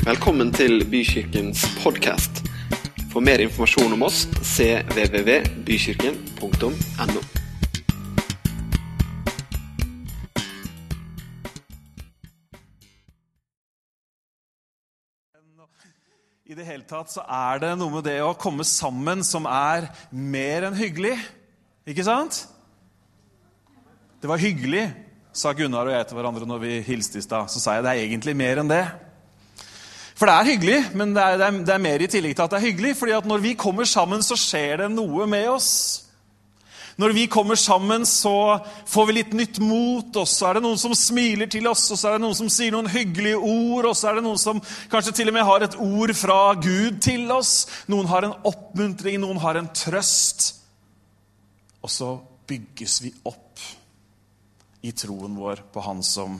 Velkommen til Bykirkens podkast. For mer informasjon om oss cvvvbykirken.no. I det hele tatt så er det noe med det å komme sammen som er mer enn hyggelig. Ikke sant? Det var hyggelig, sa Gunnar og jeg til hverandre når vi hilste i stad. Så sa jeg det er egentlig mer enn det. For det er hyggelig, men det er, det, er, det er, mer i tillegg til at det er hyggelig. fordi at når vi kommer sammen, så skjer det noe med oss. Når vi kommer sammen, så får vi litt nytt mot, og så er det noen som smiler til oss, og så er det noen som sier noen hyggelige ord, og så er det noen som kanskje til og med har et ord fra Gud til oss. Noen har en oppmuntring, noen har en trøst. Og så bygges vi opp i troen vår på Han som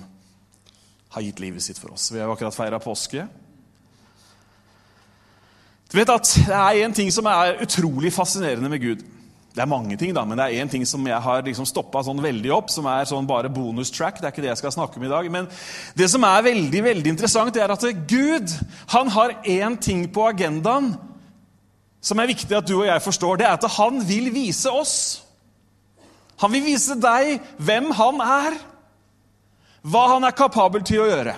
har gitt livet sitt for oss. Vi har jo akkurat feira påske. Du vet at Det er én ting som er utrolig fascinerende med Gud. Det er mange ting, da, men det er én ting som jeg har liksom stoppa sånn veldig opp, som er sånn bare bonus track. Det er ikke det jeg skal snakke om i dag. Men det som er veldig veldig interessant, det er at Gud han har én ting på agendaen som er viktig at du og jeg forstår. Det er at han vil vise oss. Han vil vise deg hvem han er, hva han er kapabel til å gjøre.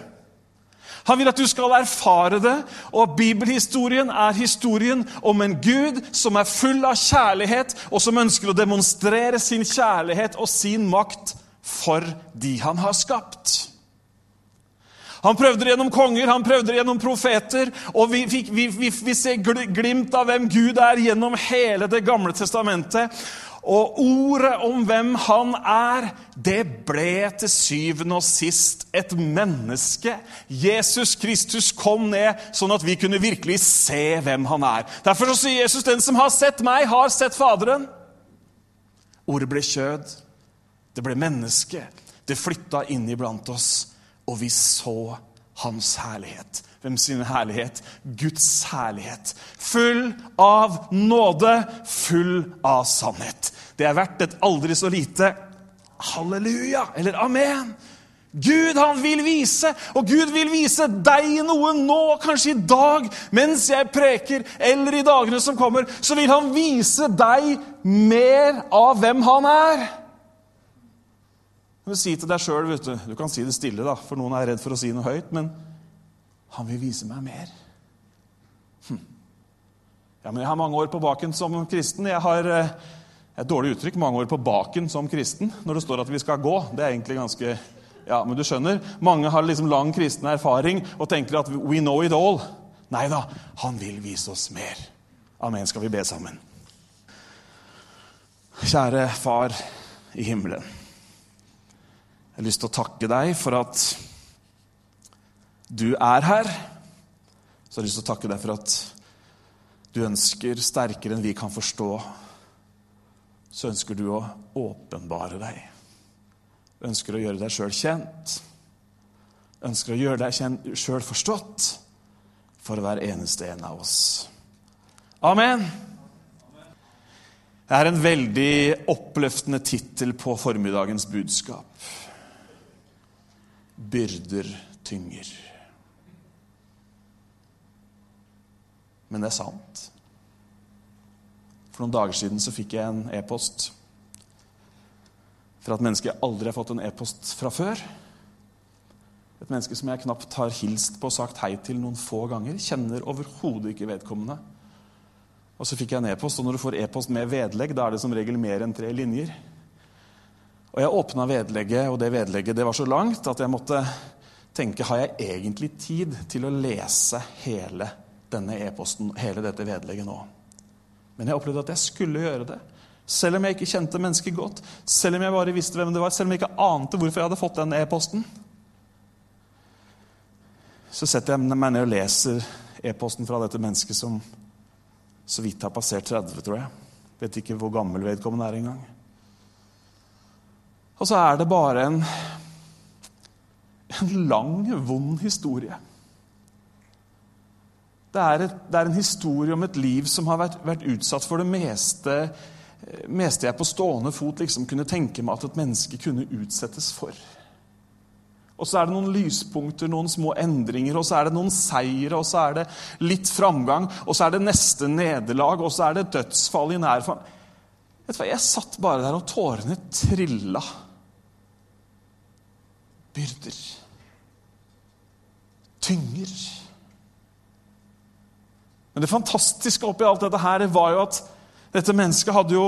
Han vil at du skal erfare det, og bibelhistorien er historien om en Gud som er full av kjærlighet, og som ønsker å demonstrere sin kjærlighet og sin makt for de han har skapt. Han prøvde det gjennom konger, han prøvde det gjennom profeter, og vi, vi, vi, vi ser glimt av hvem Gud er gjennom hele Det gamle testamentet. Og ordet om hvem han er, det ble til syvende og sist et menneske. Jesus Kristus kom ned sånn at vi kunne virkelig se hvem han er. Derfor så sier Jesus, 'Den som har sett meg, har sett Faderen'. Ordet ble kjød. Det ble menneske. Det flytta inn iblant oss, og vi så hans herlighet. Hvem sin herlighet? Guds herlighet. Full av nåde, full av sannhet. Det er verdt et aldri så lite halleluja eller amen. Gud han vil vise, og Gud vil vise deg noe nå, kanskje i dag, mens jeg preker, eller i dagene som kommer. Så vil han vise deg mer av hvem han er. Du si til deg sjøl Du du kan si det stille, da, for noen er redd for å si noe høyt. Men han vil vise meg mer. Hm. Ja, men Jeg har mange år på baken som kristen. Jeg har eh, et dårlig uttrykk mange år på baken som kristen når det står at vi skal gå. Det er egentlig ganske Ja, men du skjønner. Mange har liksom lang kristen erfaring og tenker at we know it all. Nei da, han vil vise oss mer. Amen. Skal vi be sammen? Kjære Far i himmelen. Jeg har lyst til å takke deg for at du er her. Så jeg har lyst til å takke deg for at du ønsker sterkere enn vi kan forstå så ønsker du å åpenbare deg. Ønsker å gjøre deg sjøl kjent. Ønsker å gjøre deg sjøl forstått for hver eneste en av oss. Amen. Det er en veldig oppløftende tittel på formiddagens budskap. Byrder tynger. Men det er sant. For noen dager siden så fikk jeg en e-post fra et menneske jeg aldri har fått en e-post fra før. Et menneske som jeg knapt har hilst på og sagt hei til noen få ganger. Kjenner overhodet ikke vedkommende. Og så fikk jeg en e-post, og når du får e-post med vedlegg, da er det som regel mer enn tre linjer. Og jeg åpna vedlegget, og det vedlegget det var så langt at jeg måtte tenke har jeg egentlig tid til å lese hele denne e-posten, hele dette vedlegget nå. Men jeg opplevde at jeg skulle gjøre det. Selv om jeg ikke kjente mennesket godt, selv om jeg bare visste hvem det var, selv om jeg ikke ante hvorfor jeg hadde fått den e-posten. Så setter jeg meg ned og leser e-posten fra dette mennesket som så vidt har passert 30, tror jeg. Vet ikke hvor gammel vedkommende er engang. Og så er det bare en, en lang, vond historie. Det er, et, det er, en historie om et liv som har vært, vært utsatt for det meste, meste jeg på stående fot liksom kunne tenke meg at et menneske kunne utsettes for. Og så er det noen lyspunkter, noen små endringer, og så er det noen seire, og så er det litt framgang, og så er det neste nederlag, og så er det dødsfall i nær hva, Jeg satt bare der, og tårene trilla. Byrder. Tynger. Men det fantastiske oppi alt dette her, var jo at dette mennesket hadde jo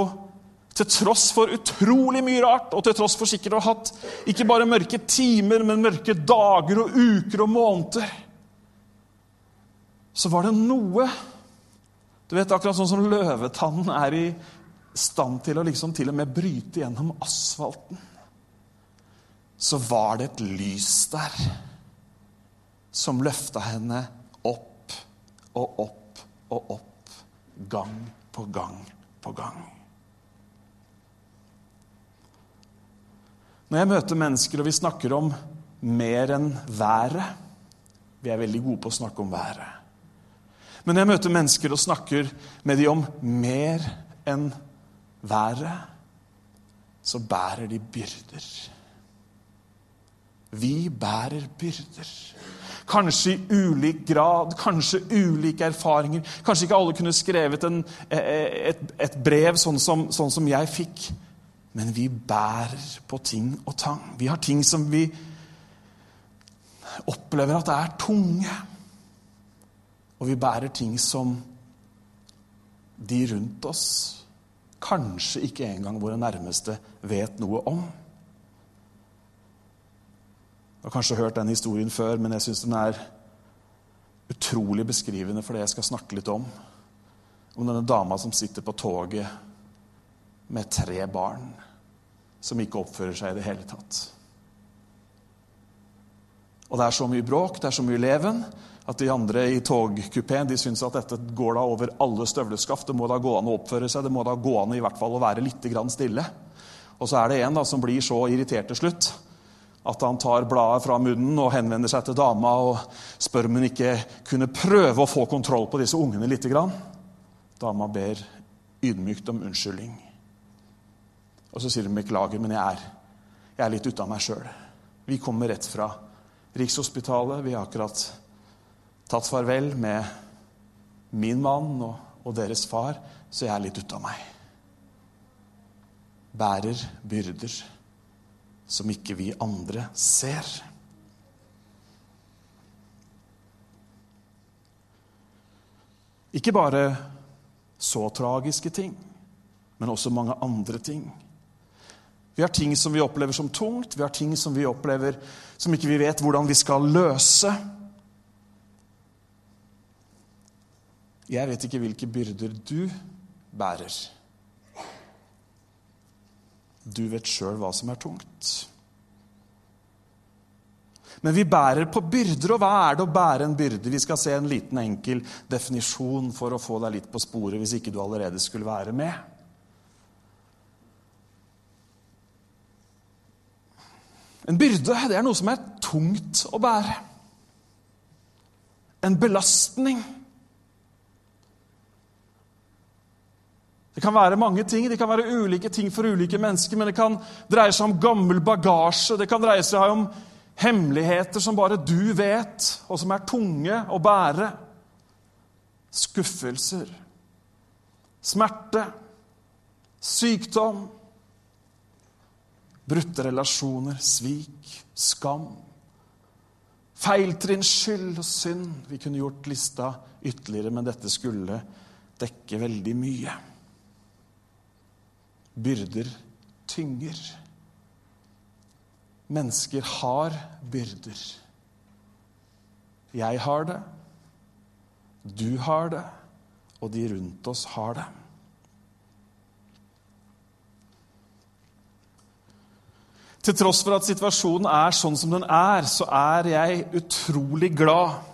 til tross for utrolig mye rart, og til tross for sikkert å ha hatt ikke bare mørke timer, men mørke dager og uker og måneder, så var det noe. Du vet, akkurat sånn som løvetannen er i stand til å liksom til og med bryte gjennom asfalten, så var det et lys der som løfta henne opp og opp og opp, gang på gang på gang. Når jeg møter mennesker og vi snakker om mer enn været Vi er veldig gode på å snakke om været. Men når jeg møter mennesker og snakker med dem om mer enn været, så bærer de byrder. Vi bærer byrder. Kanskje i ulik grad, kanskje ulike erfaringer. Kanskje ikke alle kunne skrevet en, eh, et, et, brev sånn som, sånn som jeg fikk men vi bærer på ting og tang. Vi har ting som vi opplever at er tunge. Og vi bærer ting som de rundt oss kanskje ikke engang våre nærmeste vet noe om. Du har kanskje hørt den historien før, men jeg syns den er utrolig beskrivende for det jeg skal snakke litt om. Om denne dama som sitter på toget med tre barn som ikke oppfører seg i det hele tatt. Og det er så mye bråk, det er så mye leven, at de andre i togkupeen de syns at dette går da over alle støvleskaft. Det må da gå an å oppføre seg, det må da gå an i hvert fall å være litt stille. Og så er det en da som blir så irritert til slutt at han tar bladet fra munnen og henvender seg til dama og spør om hun ikke kunne prøve å få kontroll på disse ungene litt. Dama ber ydmykt om unnskyldning. Og så sier hun 'beklager, men jeg er, jeg er litt ute av meg sjøl'. Vi kommer rett fra Rikshospitalet. Vi har akkurat tatt farvel med min mann og, og deres far, så jeg er litt ute av meg. Bærer byrder som ikke vi andre ser. Ikke bare så tragiske ting, men også mange andre ting. Vi har ting som vi opplever som tungt, vi har ting som vi opplever som ikke vi vet hvordan vi skal løse. Jeg vet ikke hvilke byrder du bærer. Du vet sjøl hva som er tungt. Men vi bærer på byrder, og hva er det å bære en byrde? Vi skal se en liten, enkel definisjon for å få deg litt på sporet hvis ikke du allerede skulle være med. En byrde det er noe som er tungt å bære. En belastning. Det kan være mange ting, det kan være ulike ting for ulike mennesker, men det kan dreie seg om gammel bagasje, det kan dreie seg om hemmeligheter som bare du vet, og som er tunge å bære. Skuffelser, smerte, sykdom Brutte relasjoner, svik, skam. Feiltrinn, skyld og synd. Vi kunne gjort lista ytterligere, men dette skulle dekke veldig mye. Byrder tynger. Mennesker har byrder. Jeg har det, du har det, og de rundt oss har det. Til tross for at situasjonen er sånn som den er, så er jeg utrolig glad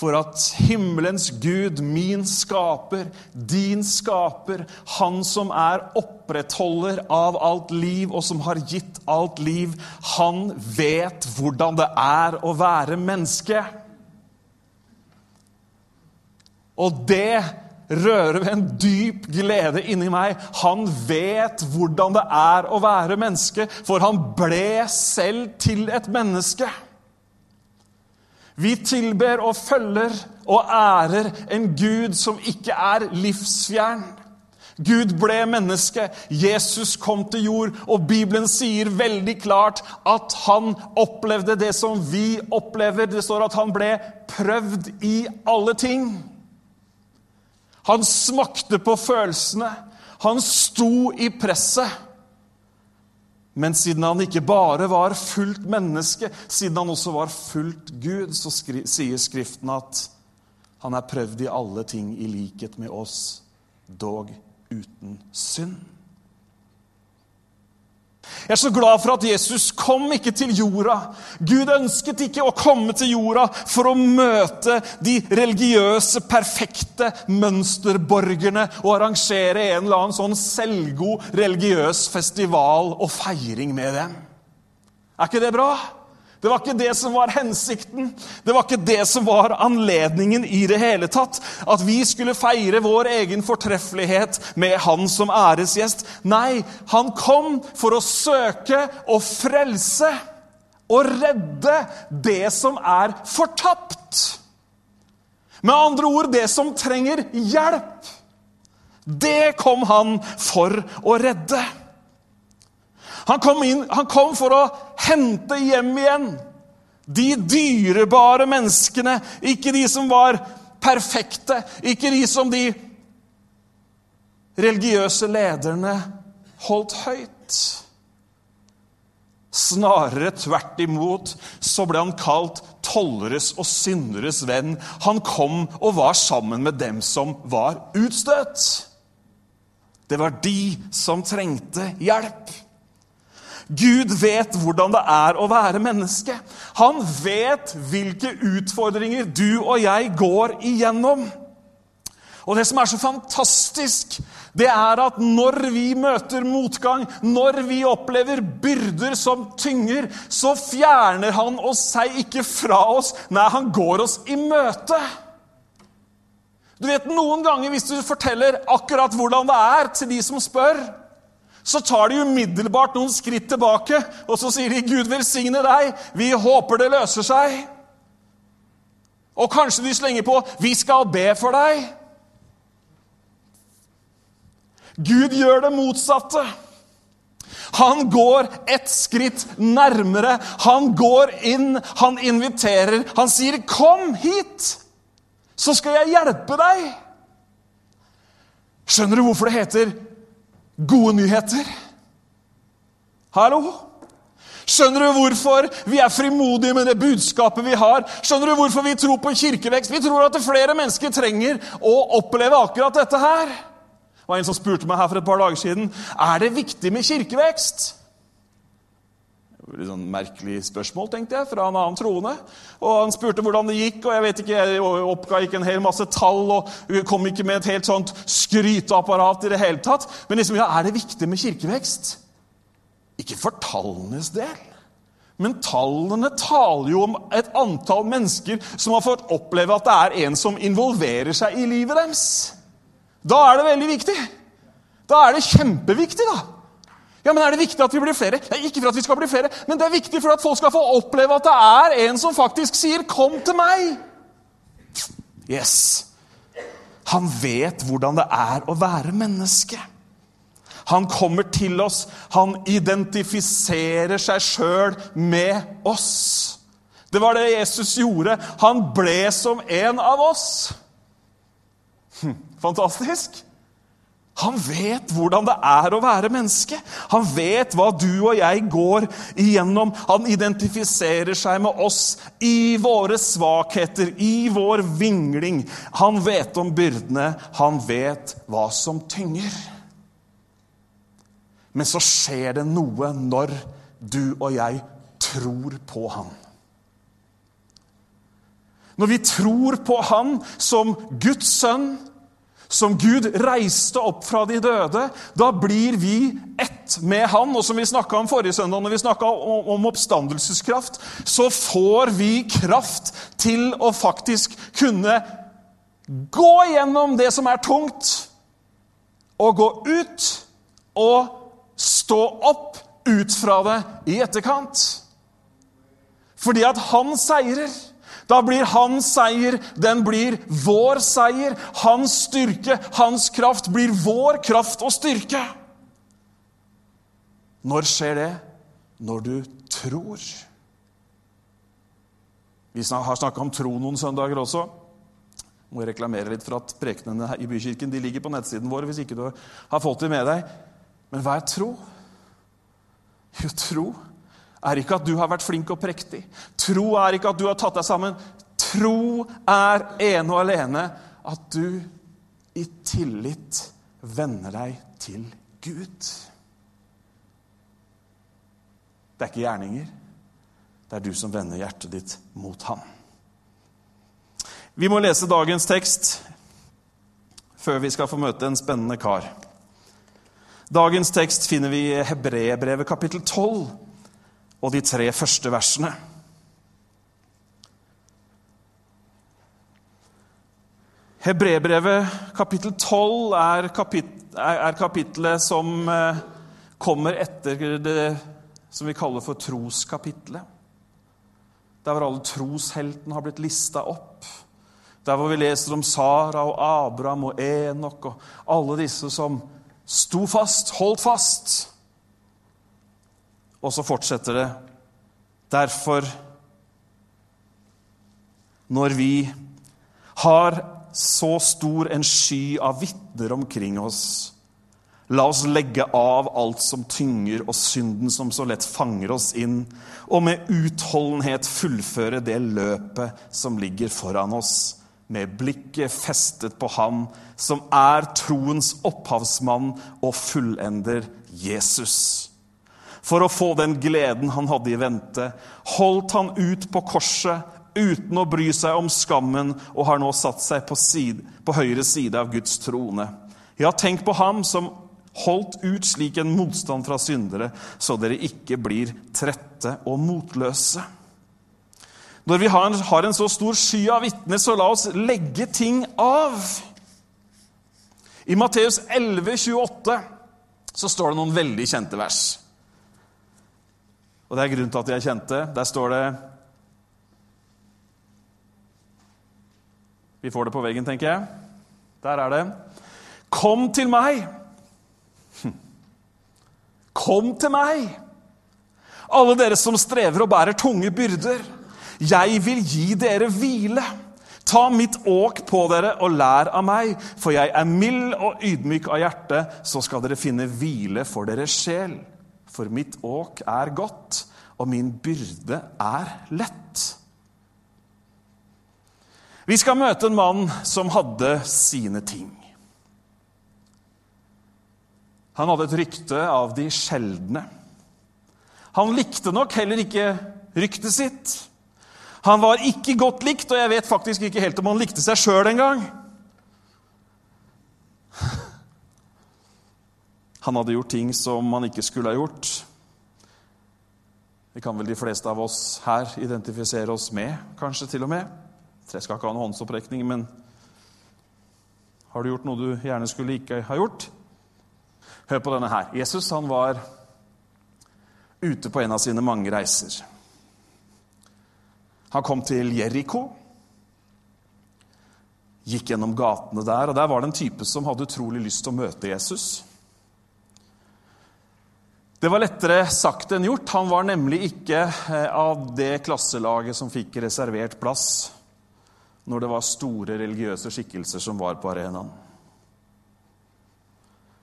for at himmelens Gud, min skaper, din skaper, han som er opprettholder av alt liv, og som har gitt alt liv, han vet hvordan det er å være menneske. Og det rører ved en dyp glede inni meg. Han vet hvordan det er å være menneske, for han ble selv til et menneske. Vi tilber og følger og ærer en Gud som ikke er livsfjern. Gud ble menneske, Jesus kom til jord, og Bibelen sier veldig klart at han opplevde det som vi opplever. Det står at han ble prøvd i alle ting. Han smakte på følelsene. Han sto i presset. Men siden han ikke bare var fullt menneske, siden han også var fullt Gud, så skri sier Skriften at han er prøvd i alle ting i likhet med oss, dog uten synd. Jeg er så glad for at Jesus kom ikke til jorda. Gud ønsket ikke å komme til jorda for å møte de religiøse, perfekte mønsterborgerne og arrangere en eller annen sånn selvgod religiøs festival og feiring med dem. Er ikke det bra? Det var ikke det som var hensikten. Det var ikke det som var anledningen i det hele tatt. At vi skulle feire vår egen fortreffelighet med Han som æresgjest. Nei, han kom for å søke og frelse og redde det som er fortapt. Med andre ord det som trenger hjelp. Det kom han for å redde. Han kom, inn, han kom for å hente hjem igjen de dyrebare menneskene. Ikke de som var perfekte, ikke de som de religiøse lederne holdt høyt. Snarere tvert imot så ble han kalt tolleres og synderes venn. Han kom og var sammen med dem som var utstøtt. Det var de som trengte hjelp. Gud vet hvordan det er å være menneske. Han vet hvilke utfordringer du og jeg går igjennom. Og det som er så fantastisk, det er at når vi møter motgang, når vi opplever byrder som tynger, så fjerner han oss seg ikke fra oss. Nei, han går oss i møte. Du vet, Noen ganger hvis du forteller akkurat hvordan det er til de som spør, så tar de umiddelbart noen skritt tilbake, og så sier de 'Gud velsigne deg', 'Vi håper det løser seg'. Og kanskje de slenger på 'Vi skal be for deg'. Gud gjør det motsatte. Han går et skritt nærmere. Han går inn, han inviterer. Han sier, 'Kom hit, så skal jeg hjelpe deg'. Skjønner du hvorfor det heter gode nyheter. Hallo? Skjønner du hvorfor vi er frimodige med det budskapet vi har? Skjønner du hvorfor vi tror på kirkevekst? Vi tror at flere mennesker trenger å oppleve akkurat dette her. Det var en som spurte meg her for et par dager siden er det viktig med kirkevekst. Litt sånn merkelig spørsmål, tenkte jeg, fra en annen troende. Og Han spurte hvordan det gikk, og jeg vet ikke, jeg oppga ikke en hel masse tall og kom ikke med et helt sånt skryteapparat i det hele tatt. Men liksom, ja, er det viktig med kirkevekst? Ikke for tallenes del. Men tallene taler jo om et antall mennesker som har fått oppleve at det er en som involverer seg i livet deres. Da er det veldig viktig. Da er det kjempeviktig, da. Ja, men Er det viktig at vi blir flere? Nei, ikke for at vi skal bli flere, men det er viktig for at folk skal få oppleve at det er en som faktisk sier 'kom til meg'. Yes. Han vet hvordan det er å være menneske. Han kommer til oss. Han identifiserer seg sjøl med oss. Det var det Jesus gjorde. Han ble som en av oss. Hm, fantastisk. Han vet hvordan det er å være menneske. Han vet hva du og jeg går igjennom. Han identifiserer seg med oss i våre svakheter, i vår vingling. Han vet om byrdene. Han vet hva som tynger. Men så skjer det noe når du og jeg tror på Han. Når vi tror på Han som Guds sønn, som Gud reiste opp fra de døde, da blir vi ett med Han. Og som vi snakka om forrige søndag, når vi snakka om, oppstandelseskraft, så får vi kraft til å faktisk kunne Gå gjennom det som er tungt, og gå ut og stå opp ut fra det i etterkant. Fordi at han seirer. Da blir hans seier, den blir vår seier. Hans styrke, hans kraft, blir vår kraft og styrke. Når skjer det? Når du tror. Vi har snakka om tro noen søndager også. Må reklamere litt for at prekenene i Bykirken de ligger på nettsiden vår hvis ikke du har fått dem med deg. Men hva er tro? Jo, tro er ikke at du har vært flink og prektig. Tro er ikke at du har tatt deg sammen. Tro er ene og alene at du i tillit venner deg til Gud. Det er ikke gjerninger. Det er du som vender hjertet ditt mot ham. Vi må lese dagens tekst før vi skal få møte en spennende kar. Dagens tekst finner vi i Hebreerbrevet kapittel 12 og de tre første versene. Hebrebrevet kapittel 12 er, kapit er kapittelet som eh, kommer etter det som vi kaller for troskapitlet. Der hvor alle trosheltene har blitt lista opp. Der hvor vi leser om Sara og Abraham og Enok og alle disse som sto fast, holdt fast. Og så fortsetter det. Derfor, når vi har så stor en sky av vitner omkring oss, la oss legge av alt som tynger, og synden som så lett fanger oss inn, og med utholdenhet fullføre det løpet som ligger foran oss, med blikket festet på Ham som er troens opphavsmann og fullender Jesus. For å få den gleden han hadde i vente, holdt han ut på korset uten å bry seg om skammen, og har nå satt seg på, side, på høyre side av Guds trone. Ja, tenk på ham som holdt ut slik en motstand fra syndere, så dere ikke blir trette og motløse. Når vi har, en så stor sky av vitner, så la oss legge ting av. I Matteus 11, 28 så står det noen veldig kjente vers. Og det er grunnen til at de er kjente. Der står det Vi får det på veggen, tenker jeg. Der er det. Kom til meg. Kom til meg, alle dere som strever og bærer tunge byrder. Jeg vil gi dere hvile. Ta mitt åk på dere og lær av meg, for jeg er mild og ydmyk av hjerte, så skal dere finne hvile for deres sjel. For mitt åk er godt, og min byrde er lett. Vi skal møte en mann som hadde sine ting. Han hadde et rykte av de sjeldne. Han likte nok heller ikke ryktet sitt. Han var ikke godt likt, og jeg vet faktisk ikke helt om han likte seg sjøl engang. Han hadde gjort ting som han ikke skulle ha gjort. Det kan vel de fleste av oss her identifisere oss med, kanskje til og med. Jeg skal ikke ha noen håndsopprekning, men har du gjort noe du gjerne skulle ikke ha gjort? Hør på denne her. Jesus han var ute på en av sine mange reiser. Han kom til Jeriko, gikk gjennom gatene der, og der var det en type som hadde utrolig lyst til å møte Jesus. Det var lettere sagt enn gjort. Han var nemlig ikke eh, av det klasselaget som fikk reservert plass når det var store religiøse skikkelser som var på arenaen.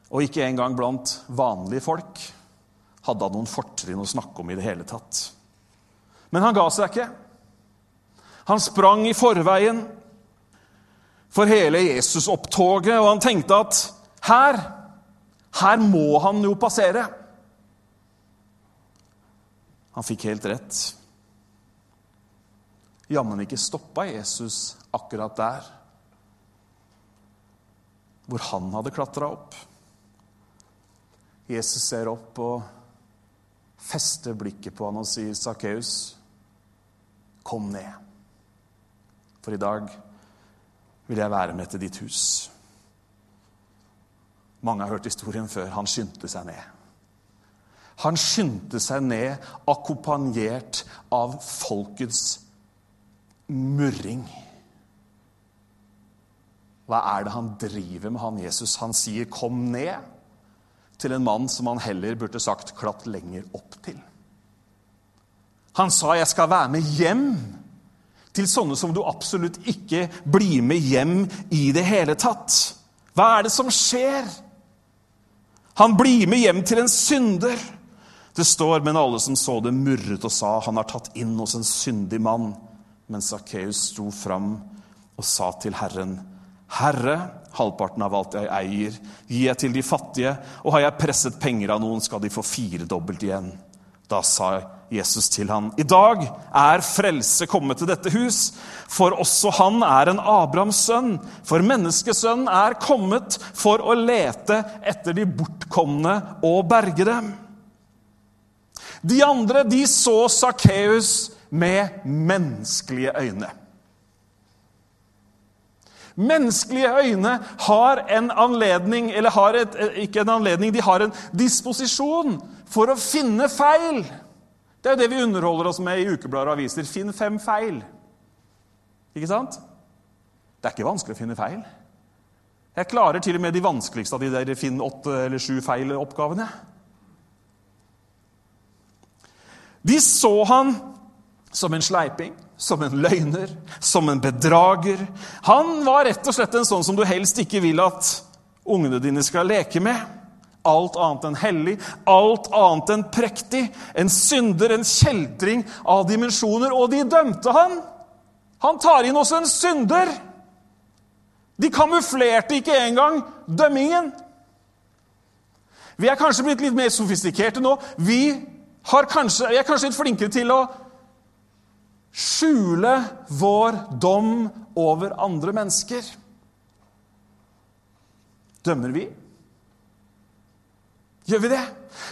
Og ikke engang blant vanlige folk hadde han noen fortrinn å snakke om i det hele tatt. Men han ga seg ikke. Han sprang i forveien for hele Jesus-opptoget, og han tenkte at her, her må han jo passere. Han fikk helt rett. Jammen ikke stoppa Jesus akkurat der hvor han hadde klatra opp. Jesus ser opp og fester blikket på han og sier, 'Sakkeus, kom ned.' For i dag vil jeg være med til ditt hus. Mange har hørt historien før. Han skyndte seg ned. Han skyndte seg ned, akkompagnert av folkets murring. Hva er det han driver med, han Jesus? Han sier 'kom ned' til en mann som han heller burde sagt 'klatt lenger opp' til. Han sa 'jeg skal være med hjem' til sånne som du absolutt ikke blir med hjem i det hele tatt. Hva er det som skjer? Han blir med hjem til en synder. Det står, men alle som så det, murret og sa, 'Han har tatt inn hos en syndig mann.' Men Sakkeus sto fram og sa til Herren, 'Herre, halvparten av alt jeg eier, gir jeg til de fattige,' 'og har jeg presset penger av noen, skal de få firedobbelt igjen.' Da sa Jesus til ham, 'I dag er frelse kommet til dette hus,' 'for også han er en Abrahams sønn.' 'For menneskesønnen er kommet for å lete etter de bortkomne og berge dem.' De andre de så Sakkeus med menneskelige øyne. Menneskelige øyne har en anledning, eller har et, ikke en anledning, de har en disposisjon for å finne feil. Det er jo det vi underholder oss med i ukeblader og aviser. Finn fem feil. Ikke sant? Det er ikke vanskelig å finne feil. Jeg klarer til og med de vanskeligste av de der finn åtte eller sju feil-oppgavene. De så han som en sleiping, som en løgner, som en bedrager. Han var rett og slett en sånn som du helst ikke vil at ungene dine skal leke med. Alt annet enn hellig, alt annet enn prektig. En synder, en kjeltring av dimensjoner. Og de dømte han. Han tar inn også en synder. De kamuflerte ikke engang dømmingen. Vi er kanskje blitt litt mer sofistikerte nå. Vi, kanskje, vi er kanskje litt flinkere til å skjule vår dom over andre mennesker. Dømmer vi? Gjør vi det?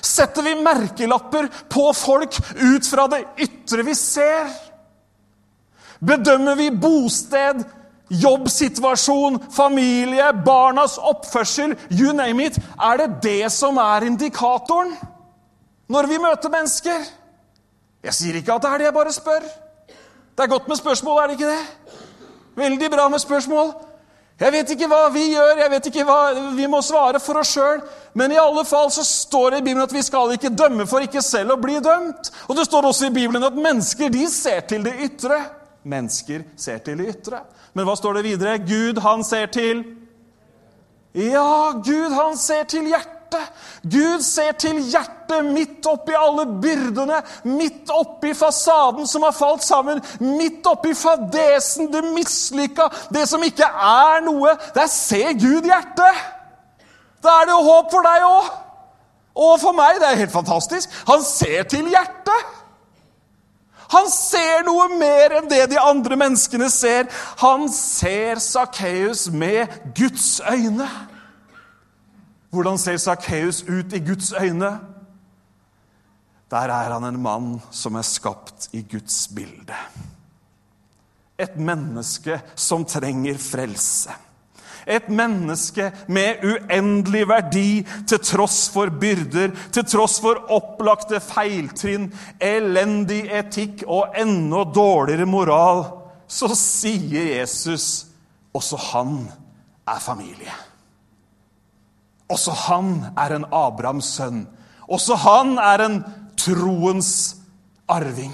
Setter vi merkelapper på folk ut fra det ytre vi ser? Bedømmer vi bosted, jobbsituasjon, familie, barnas oppførsel, you name it? Er det det som er indikatoren når vi møter mennesker? Jeg sier ikke at det er det, jeg bare spør. Det er godt med spørsmål, er det ikke det? Veldig bra med spørsmål. Jeg vet ikke hva vi gjør, jeg vet ikke hva vi må svare for oss sjøl. Men i alle fall så står det i Bibelen at vi skal ikke dømme for ikke selv å bli dømt. Og det står også i Bibelen at mennesker de ser til det ytre. Mennesker ser til det ytre. Men hva står det videre? Gud, han ser til Ja, Gud, han ser til hjertet. Gud ser til hjertet midt oppi alle byrdene, midt oppi fasaden som har falt sammen, midt oppi fadesen, det mislykka, det som ikke er noe. Der ser Gud hjertet! Da er det jo håp for deg òg. Og for meg. Det er helt fantastisk. Han ser til hjertet. Han ser noe mer enn det de andre menneskene ser. Han ser Sakkeus med Guds øyne. Hvordan ser Sakkeus ut i Guds øyne? Der er han en mann som er skapt i Guds bilde. Et menneske som trenger frelse. Et menneske med uendelig verdi til tross for byrder, til tross for opplagte feiltrinn, elendig etikk og enda dårligere moral. Så sier Jesus også han er familie. Også han er en Abrahams sønn. Også han er en troens arving.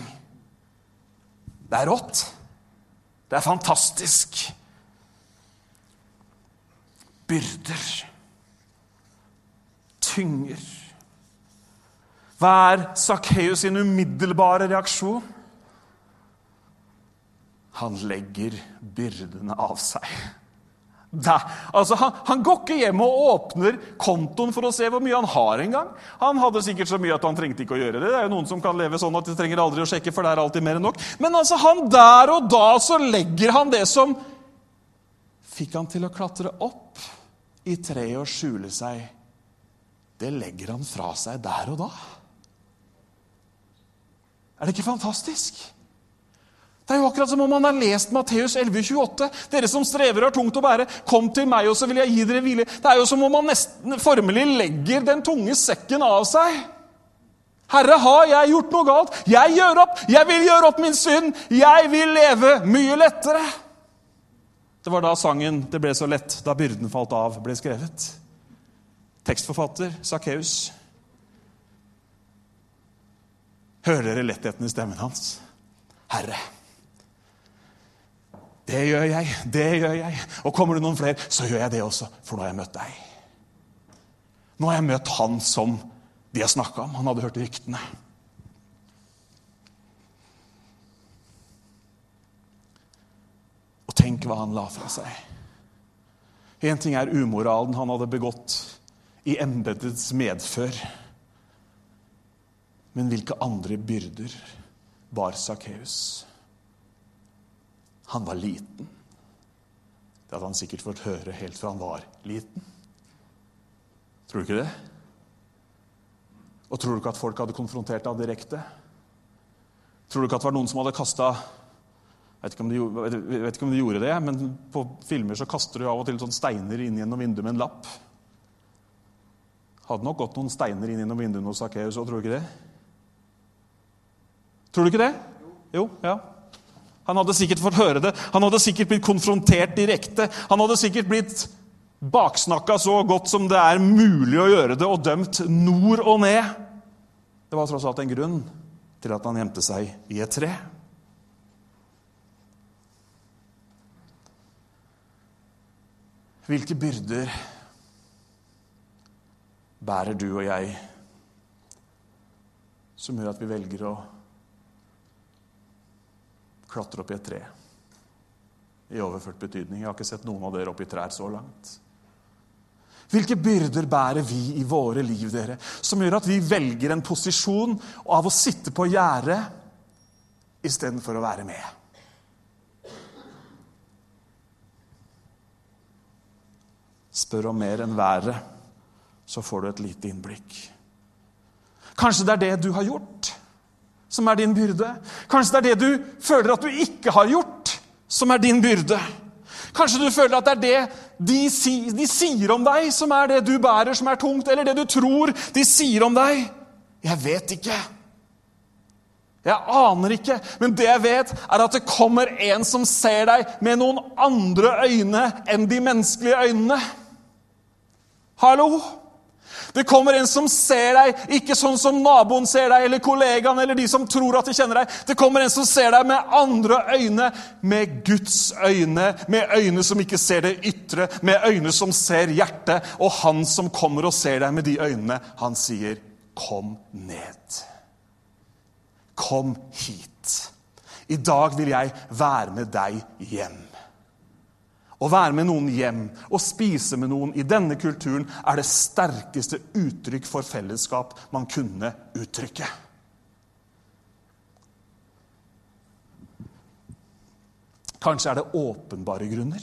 Det er rått. Det er fantastisk. Byrder. Tynger. Hva er Sakkeus sin umiddelbare reaksjon? Han legger byrdene av seg. Da, altså, han, han, går ikke hjem og åpner kontoen for å se hvor mye han har engang. Han hadde sikkert så mye at han trengte ikke å gjøre det. Det er jo noen som kan leve sånn at de trenger aldri å sjekke, for det er alltid mer enn nok. Men altså, han der og da så legger han det som fikk han til å klatre opp i treet og skjule seg. Det legger han fra seg der og da. Er det ikke fantastisk? Det er jo akkurat som om man har lest Matteus 11,28. Dere som strever og har tungt å bære, kom til meg, og så vil jeg gi dere hvile. Det er jo som om man nesten formelig legger den tunge sekken av seg. Herre, har jeg gjort noe galt? Jeg gjør opp! Jeg vil gjøre opp min synd! Jeg vil leve mye lettere! Det var da sangen 'Det ble så lett da byrden falt av' ble skrevet. Tekstforfatter Sakkeus. Hører dere lettheten i stemmen hans? Herre. Det gjør jeg, det gjør jeg. Og kommer det noen flere, så gjør jeg det også, for nå har jeg møtt deg. Nå har jeg møtt han som de har snakka om. Han hadde hørt ryktene. Og tenk hva han la fra seg. Én ting er umoralen han hadde begått i embetets medfør. Men hvilke andre byrder bar Sakkeus? Han var liten. Det hadde han sikkert fått høre helt fra han var liten. Tror du ikke det? Og tror du ikke at folk hadde konfrontert deg direkte? Tror du ikke at det var noen som hadde kasta jeg vet, ikke om de gjorde det, men på filmer så kaster du av og til sånn steiner inn gjennom vinduet med en lapp. Hadde nok gått noen steiner inn gjennom vinduet hos Sakkeus òg, tror du ikke det? Tror du ikke det? Jo, ja. Han hadde sikkert fått høre det. Han hadde sikkert blitt konfrontert direkte. Han hadde sikkert blitt baksnakka så godt som det er mulig å gjøre det, og dømt nord og ned. Det var tross alt en grunn til at han gjemte seg i et tre. Hvilke byrder bærer du og jeg som gjør at vi velger å klatre opp i et tre? I overført betydning. Jeg har ikke sett noen av dere opp i trær så langt. Hvilke byrder bærer vi i våre liv, dere, som gjør at vi velger en posisjon av å sitte på gjerdet istedenfor å være med? Spør om mer enn været, så får du et lite innblikk. Kanskje det er det du har gjort, som er din byrde. Kanskje det er det du føler at du ikke har gjort, som er din byrde. Kanskje du føler at det er det de, si, de sier om deg, som er det du bærer, som er tungt, eller det du tror de sier om deg. Jeg vet ikke. Jeg aner ikke, men det jeg vet, er at det kommer en som ser deg med noen andre øyne enn de menneskelige øynene. Hallo? Det kommer en som ser deg, ikke sånn som naboen ser deg, eller kollegaen eller de som tror at de kjenner deg. Det kommer en som ser deg med andre øyne, med Guds øyne, med øyne som ikke ser det ytre, med øyne som ser hjertet. Og han som kommer og ser deg med de øynene, han sier, 'Kom ned'. Kom hit. I dag vil jeg være med deg hjem. Å være med noen hjem og spise med noen i denne kulturen er det sterkeste uttrykk for fellesskap man kunne uttrykke. Kanskje er det åpenbare grunner.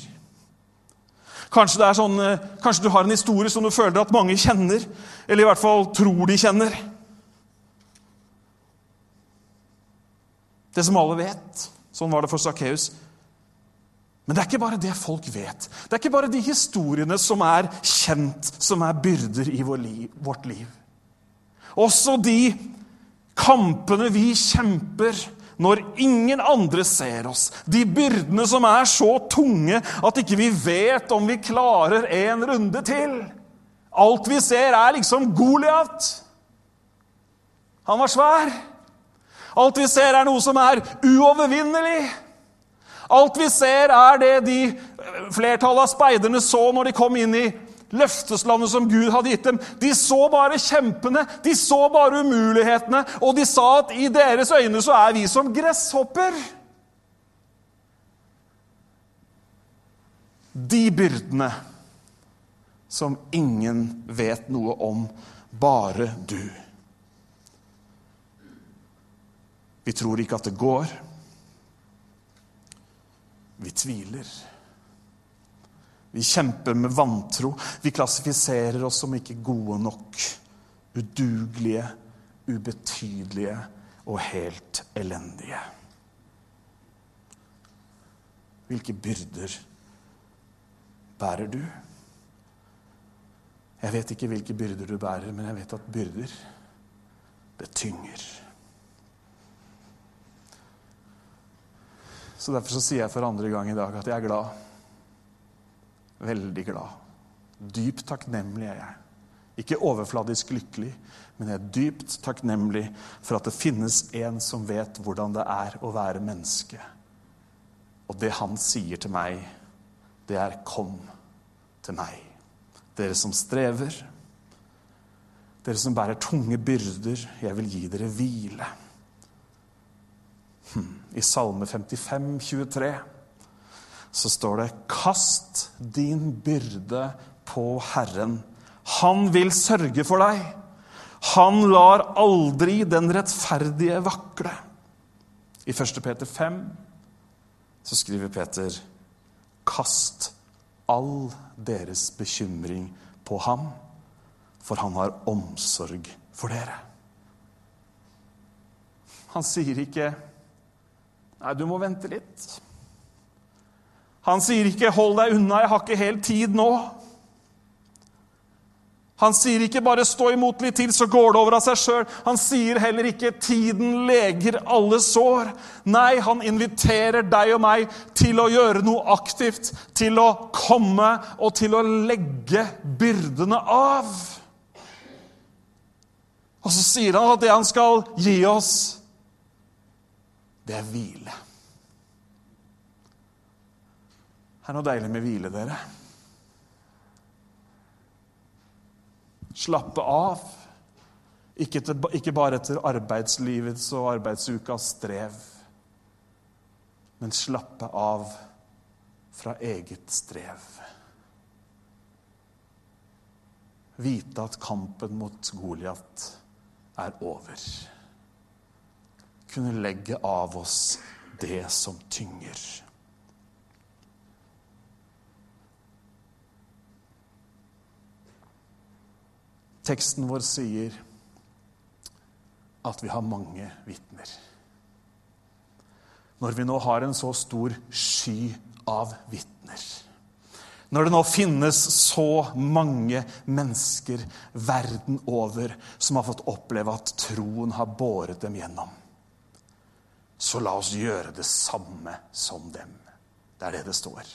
Kanskje, sånn, eh, kanskje, du har en historie som du føler at mange kjenner, eller i hvert fall tror de kjenner. Det som alle vet. Sånn var det for Sakkeus. Men det er ikke bare det folk vet. Det er ikke bare de historiene som er kjent, som er byrder i vårt liv. Også de kampene vi kjemper når ingen andre ser oss. De byrdene som er så tunge at ikke vi vet om vi klarer en runde til. Alt vi ser, er liksom Goliat. Han var svær. Alt vi ser, er noe som er uovervinnelig. Alt vi ser, er det de flertallet av speiderne så når de kom inn i løfteslandet som Gud hadde gitt dem. De så bare kjempene, de så bare umulighetene, og de sa at i deres øyne så er vi som gresshopper. De byrdene som ingen vet noe om, bare du. Vi tror ikke at det går. Vi tviler. Vi kjemper med vantro. Vi klassifiserer oss som ikke gode nok. Udugelige, ubetydelige og helt elendige. hvilke byrder bærer du? Jeg vet ikke hvilke byrder du bærer, men jeg vet at byrder, det tynger. Så Derfor så sier jeg for andre gang i dag at jeg er glad. Veldig glad. Dypt takknemlig er jeg. Ikke overfladisk lykkelig, men jeg er dypt takknemlig for at det finnes en som vet hvordan det er å være menneske. Og det han sier til meg, det er 'kom til meg'. Dere som strever, dere som bærer tunge byrder, jeg vil gi dere hvile. I Salme 55, 23, så står det Kast din byrde på Herren. Han vil sørge for deg. Han lar aldri den rettferdige vakle. I 1. Peter 5 så skriver Peter Kast all deres bekymring på ham, for han har omsorg for dere. Han sier ikke Nei, du må vente litt. Han sier ikke 'hold deg unna, jeg har ikke helt tid nå'. Han sier ikke bare 'stå imot litt til, så går det over av seg sjøl'. Han sier heller ikke 'tiden leger alle sår'. Nei, han inviterer deg og meg til å gjøre noe aktivt, til å komme og til å legge byrdene av. Og så sier han at det han skal gi oss, det er hvile. Det er noe deilig med hvile, dere. Slappe av. Ikke, til, ikke bare etter arbeidslivets og arbeidsukas strev, men slappe av fra eget strev. Vite at kampen mot Goliat er over. Kunne legge av oss det som tynger. Teksten vår sier at vi har mange vitner. Når vi nå har en så stor sky av vitner, når det nå finnes så mange mennesker verden over som har fått oppleve at troen har båret dem gjennom, så la oss gjøre det samme som dem. Det er det det står.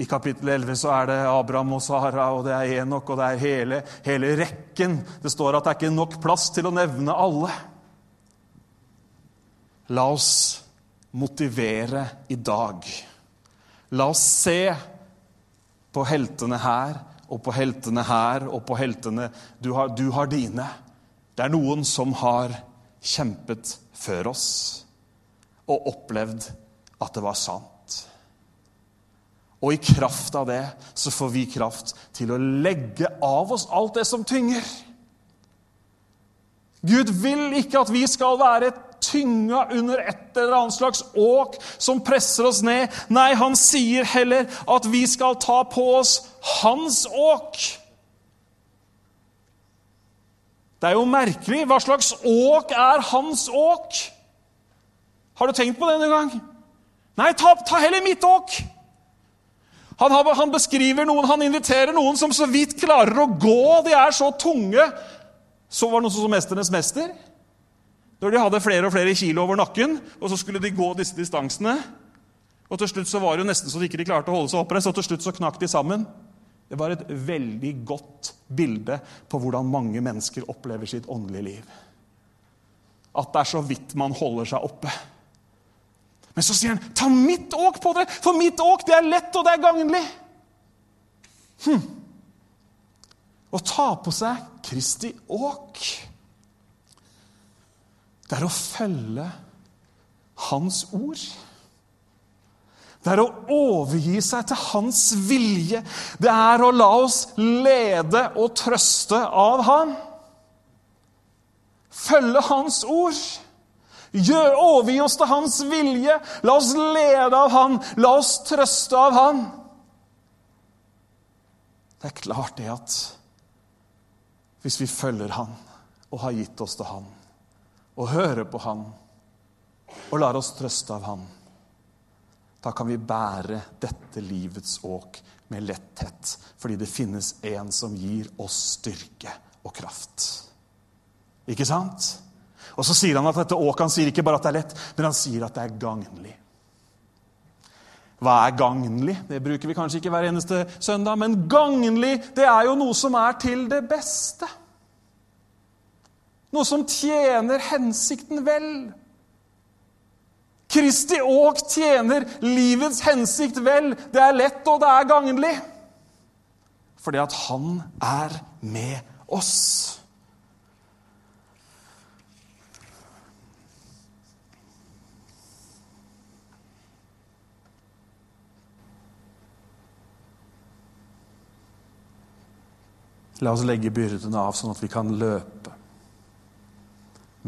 I kapittel 11 så er det Abraham og Sara, og det er Enok, og det er hele, hele rekken. Det står at det er ikke nok plass til å nevne alle. La oss motivere i dag. La oss se på heltene her og på heltene her og på heltene Du har, du har dine. Det er noen som har kjempet før oss og opplevd at det var sant. Og i kraft av det så får vi kraft til å legge av oss alt det som tynger. Gud vil ikke at vi skal være tynga under et eller annet slags åk som presser oss ned. Nei, han sier heller at vi skal ta på oss hans åk. Det er jo merkelig. Hva slags åk er hans åk? Har du tenkt på det noen gang? Nei, ta, ta heller mitt åk. Han, har, han, beskriver noen, han inviterer noen som så vidt klarer å gå. De er så tunge. Så var det noen som 'Mesternes mester'. Når de hadde flere og flere kilo over nakken, og så skulle de gå disse distansene. Og til slutt så var det jo nesten så de ikke klarte å holde seg oppreist, og til slutt så knakk de sammen. Det var et veldig godt bilde på hvordan mange mennesker opplever sitt åndelige liv. At det er så vidt man holder seg oppe. Men så sier han, 'Ta mitt åk på dere, for mitt åk det er lett, og det er gagnlig.' Hm. Å ta på seg Kristi åk, det er å følge Hans ord. Det er å overgi seg til hans vilje. Det er å la oss lede og trøste av han. Følge hans ord. Gjør, overgi oss til hans vilje. La oss lede av han. La oss trøste av han. Det er klart det at hvis vi følger han og har gitt oss til han, og hører på han og lar oss trøste av han, Da kan vi bære dette livets åk med letthet, fordi det finnes en som gir oss styrke og kraft. Ikke sant? Og så sier han at dette åket han sier ikke bare at det er lett, men han sier at det er gagnlig. Hva er gagnlig? Det bruker vi kanskje ikke hver eneste søndag. Men gagnlig, det er jo noe som er til det beste. Noe som tjener hensikten vel. Kristi åk tjener livets hensikt vel. Det er lett, og det er gagnlig. Fordi at han er med oss. La oss legge byrdene av, sånn at vi kan løpe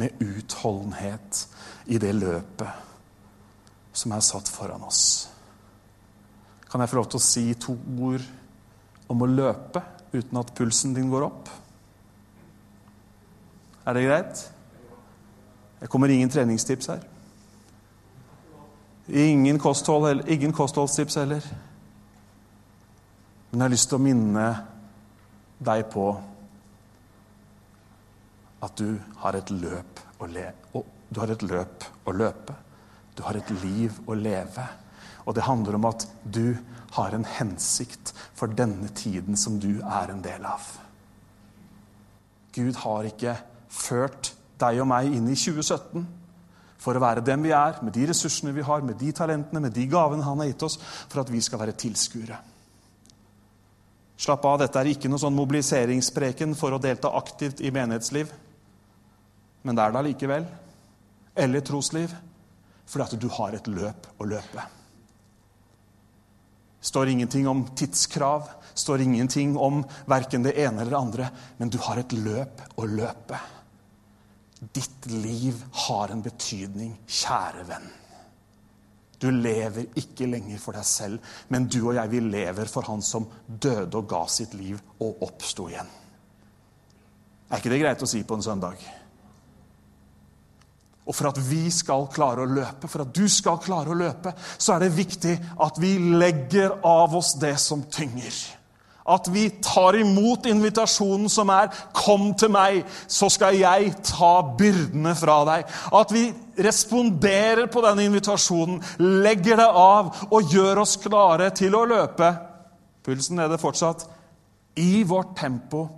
med utholdenhet i det løpet som er satt foran oss. Kan jeg få lov til å si to ord om å løpe uten at pulsen din går opp? Er det greit? Det kommer ingen treningstips her. Ingen, kosthold, ingen kostholdstips heller. Men jeg har lyst til å minne deg på at du har et løp å le, du har et løp å løpe. Du har et liv å leve. Og det handler om at du har en hensikt for denne tiden som du er en del av. Gud har ikke ført deg og meg inn i 2017 for å være dem vi er, med de ressursene vi har, med de talentene, med de gavene han har gitt oss, for at vi skal være tilskuere. Slapp av, dette er ikke noe sånn mobiliseringspreken for å delta aktivt i menighetsliv. Men det er det allikevel. Eller trosliv. Fordi at du har et løp å løpe. Det står ingenting om tidskrav, står ingenting om verken det ene eller det andre. Men du har et løp å løpe. Ditt liv har en betydning, kjære venn. Du lever ikke lenger for deg selv, men du og jeg, vi lever for Han som døde og ga sitt liv og oppsto igjen. Er ikke det greit å si på en søndag? Og for at vi skal klare å løpe, for at du skal klare å løpe, så er det viktig at vi legger av oss det som tynger. At vi tar imot invitasjonen som er 'Kom til meg, så skal jeg ta byrdene fra deg'. At vi responderer på denne invitasjonen, legger det av og gjør oss klare til å løpe. Pulsen nede fortsatt. I vårt tempo,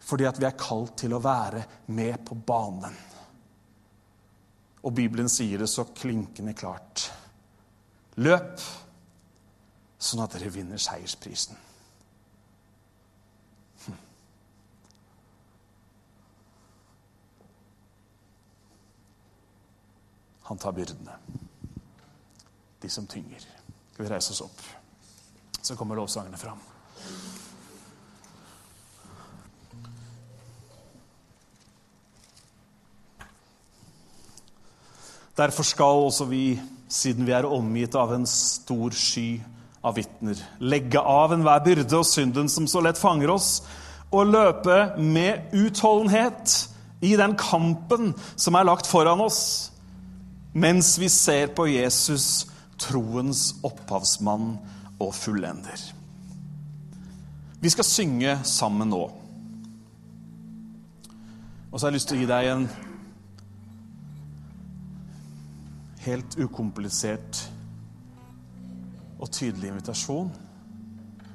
fordi at vi er kalt til å være med på banen. Og Bibelen sier det så klinkende klart. Løp, sånn at dere vinner seiersprisen. Han tar byrdene. De som tynger. Skal vi reise oss opp? Så kommer lovsangene fram. Derfor skal også vi, siden vi er omgitt av en stor sky av vitner, legge av enhver byrde og synden som så lett fanger oss, og løpe med utholdenhet i den kampen som er lagt foran oss mens vi ser på Jesus, troens opphavsmann og fullender. Vi skal synge sammen nå. Og så har jeg lyst til å gi deg en helt ukomplisert og tydelig invitasjon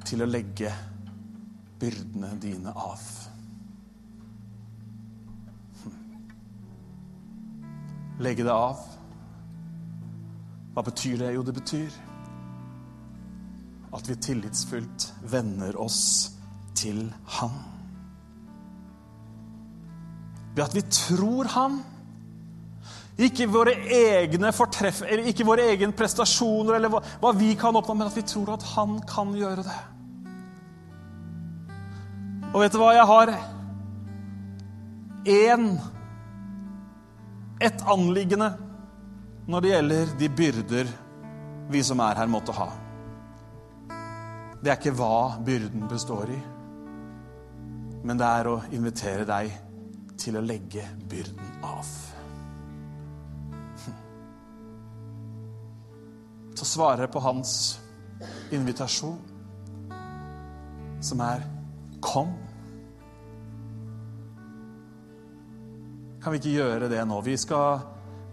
til å legge byrdene dine av. Legge det av hva betyr det? Jo, det betyr at vi tillitsfullt venner oss til Han. Ved at vi tror Han. Ikke våre egne fortreff, ikke våre egne prestasjoner eller hva, hva vi kan oppnå, men at vi tror at Han kan gjøre det. Og vet du hva? Jeg har én et anliggende når det gjelder de byrder vi som er her, måtte ha. Det er ikke hva byrden består i, men det er å invitere deg til å legge byrden av. til å svare på hans invitasjon, som er 'kom'. Kan vi ikke gjøre det nå? Vi skal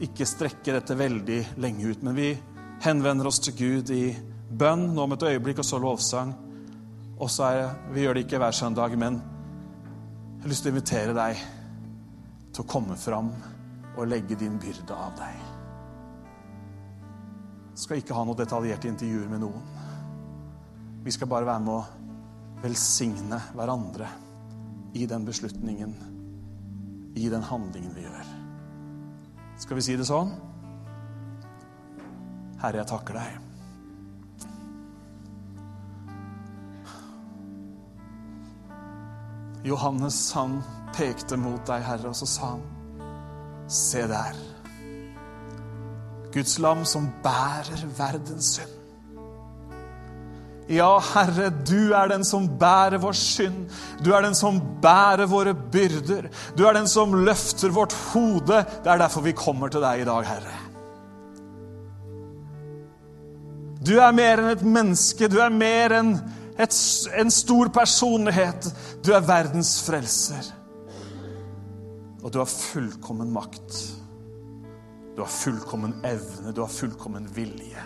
ikke strekke dette veldig lenge ut, men vi henvender oss til Gud i bønn nå om et øyeblikk, og så lovsang. Og så er Vi gjør det ikke hver søndag, men jeg har lyst til å invitere deg til å komme fram og legge din byrde av deg. Skal ikke ha noe detaljerte intervjuer med noen. Vi skal bare være med å velsigne hverandre i den beslutningen, i den handlingen vi gjør. Skal vi si det sånn? Herre, jeg takker deg. Johannes han pekte mot deg, Herre, og så sa han, se der. Guds lam som bærer verdens synd. Ja, Herre, du er den som bærer vår synd. Du er den som bærer våre byrder. Du er den som løfter vårt hode. Det er derfor vi kommer til deg i dag, Herre. Du er mer enn et menneske. Du er mer enn en stor personlighet. Du er verdens frelser. Og du har fullkommen makt. Du har fullkommen evne, du har fullkommen vilje.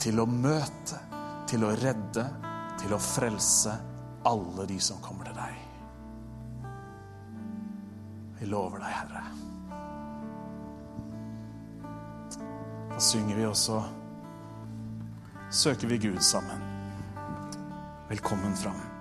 Til å møte, til å redde, til å frelse alle de som kommer til deg. Vi lover deg, Herre. Da synger vi også Søker vi Gud sammen. Velkommen fram.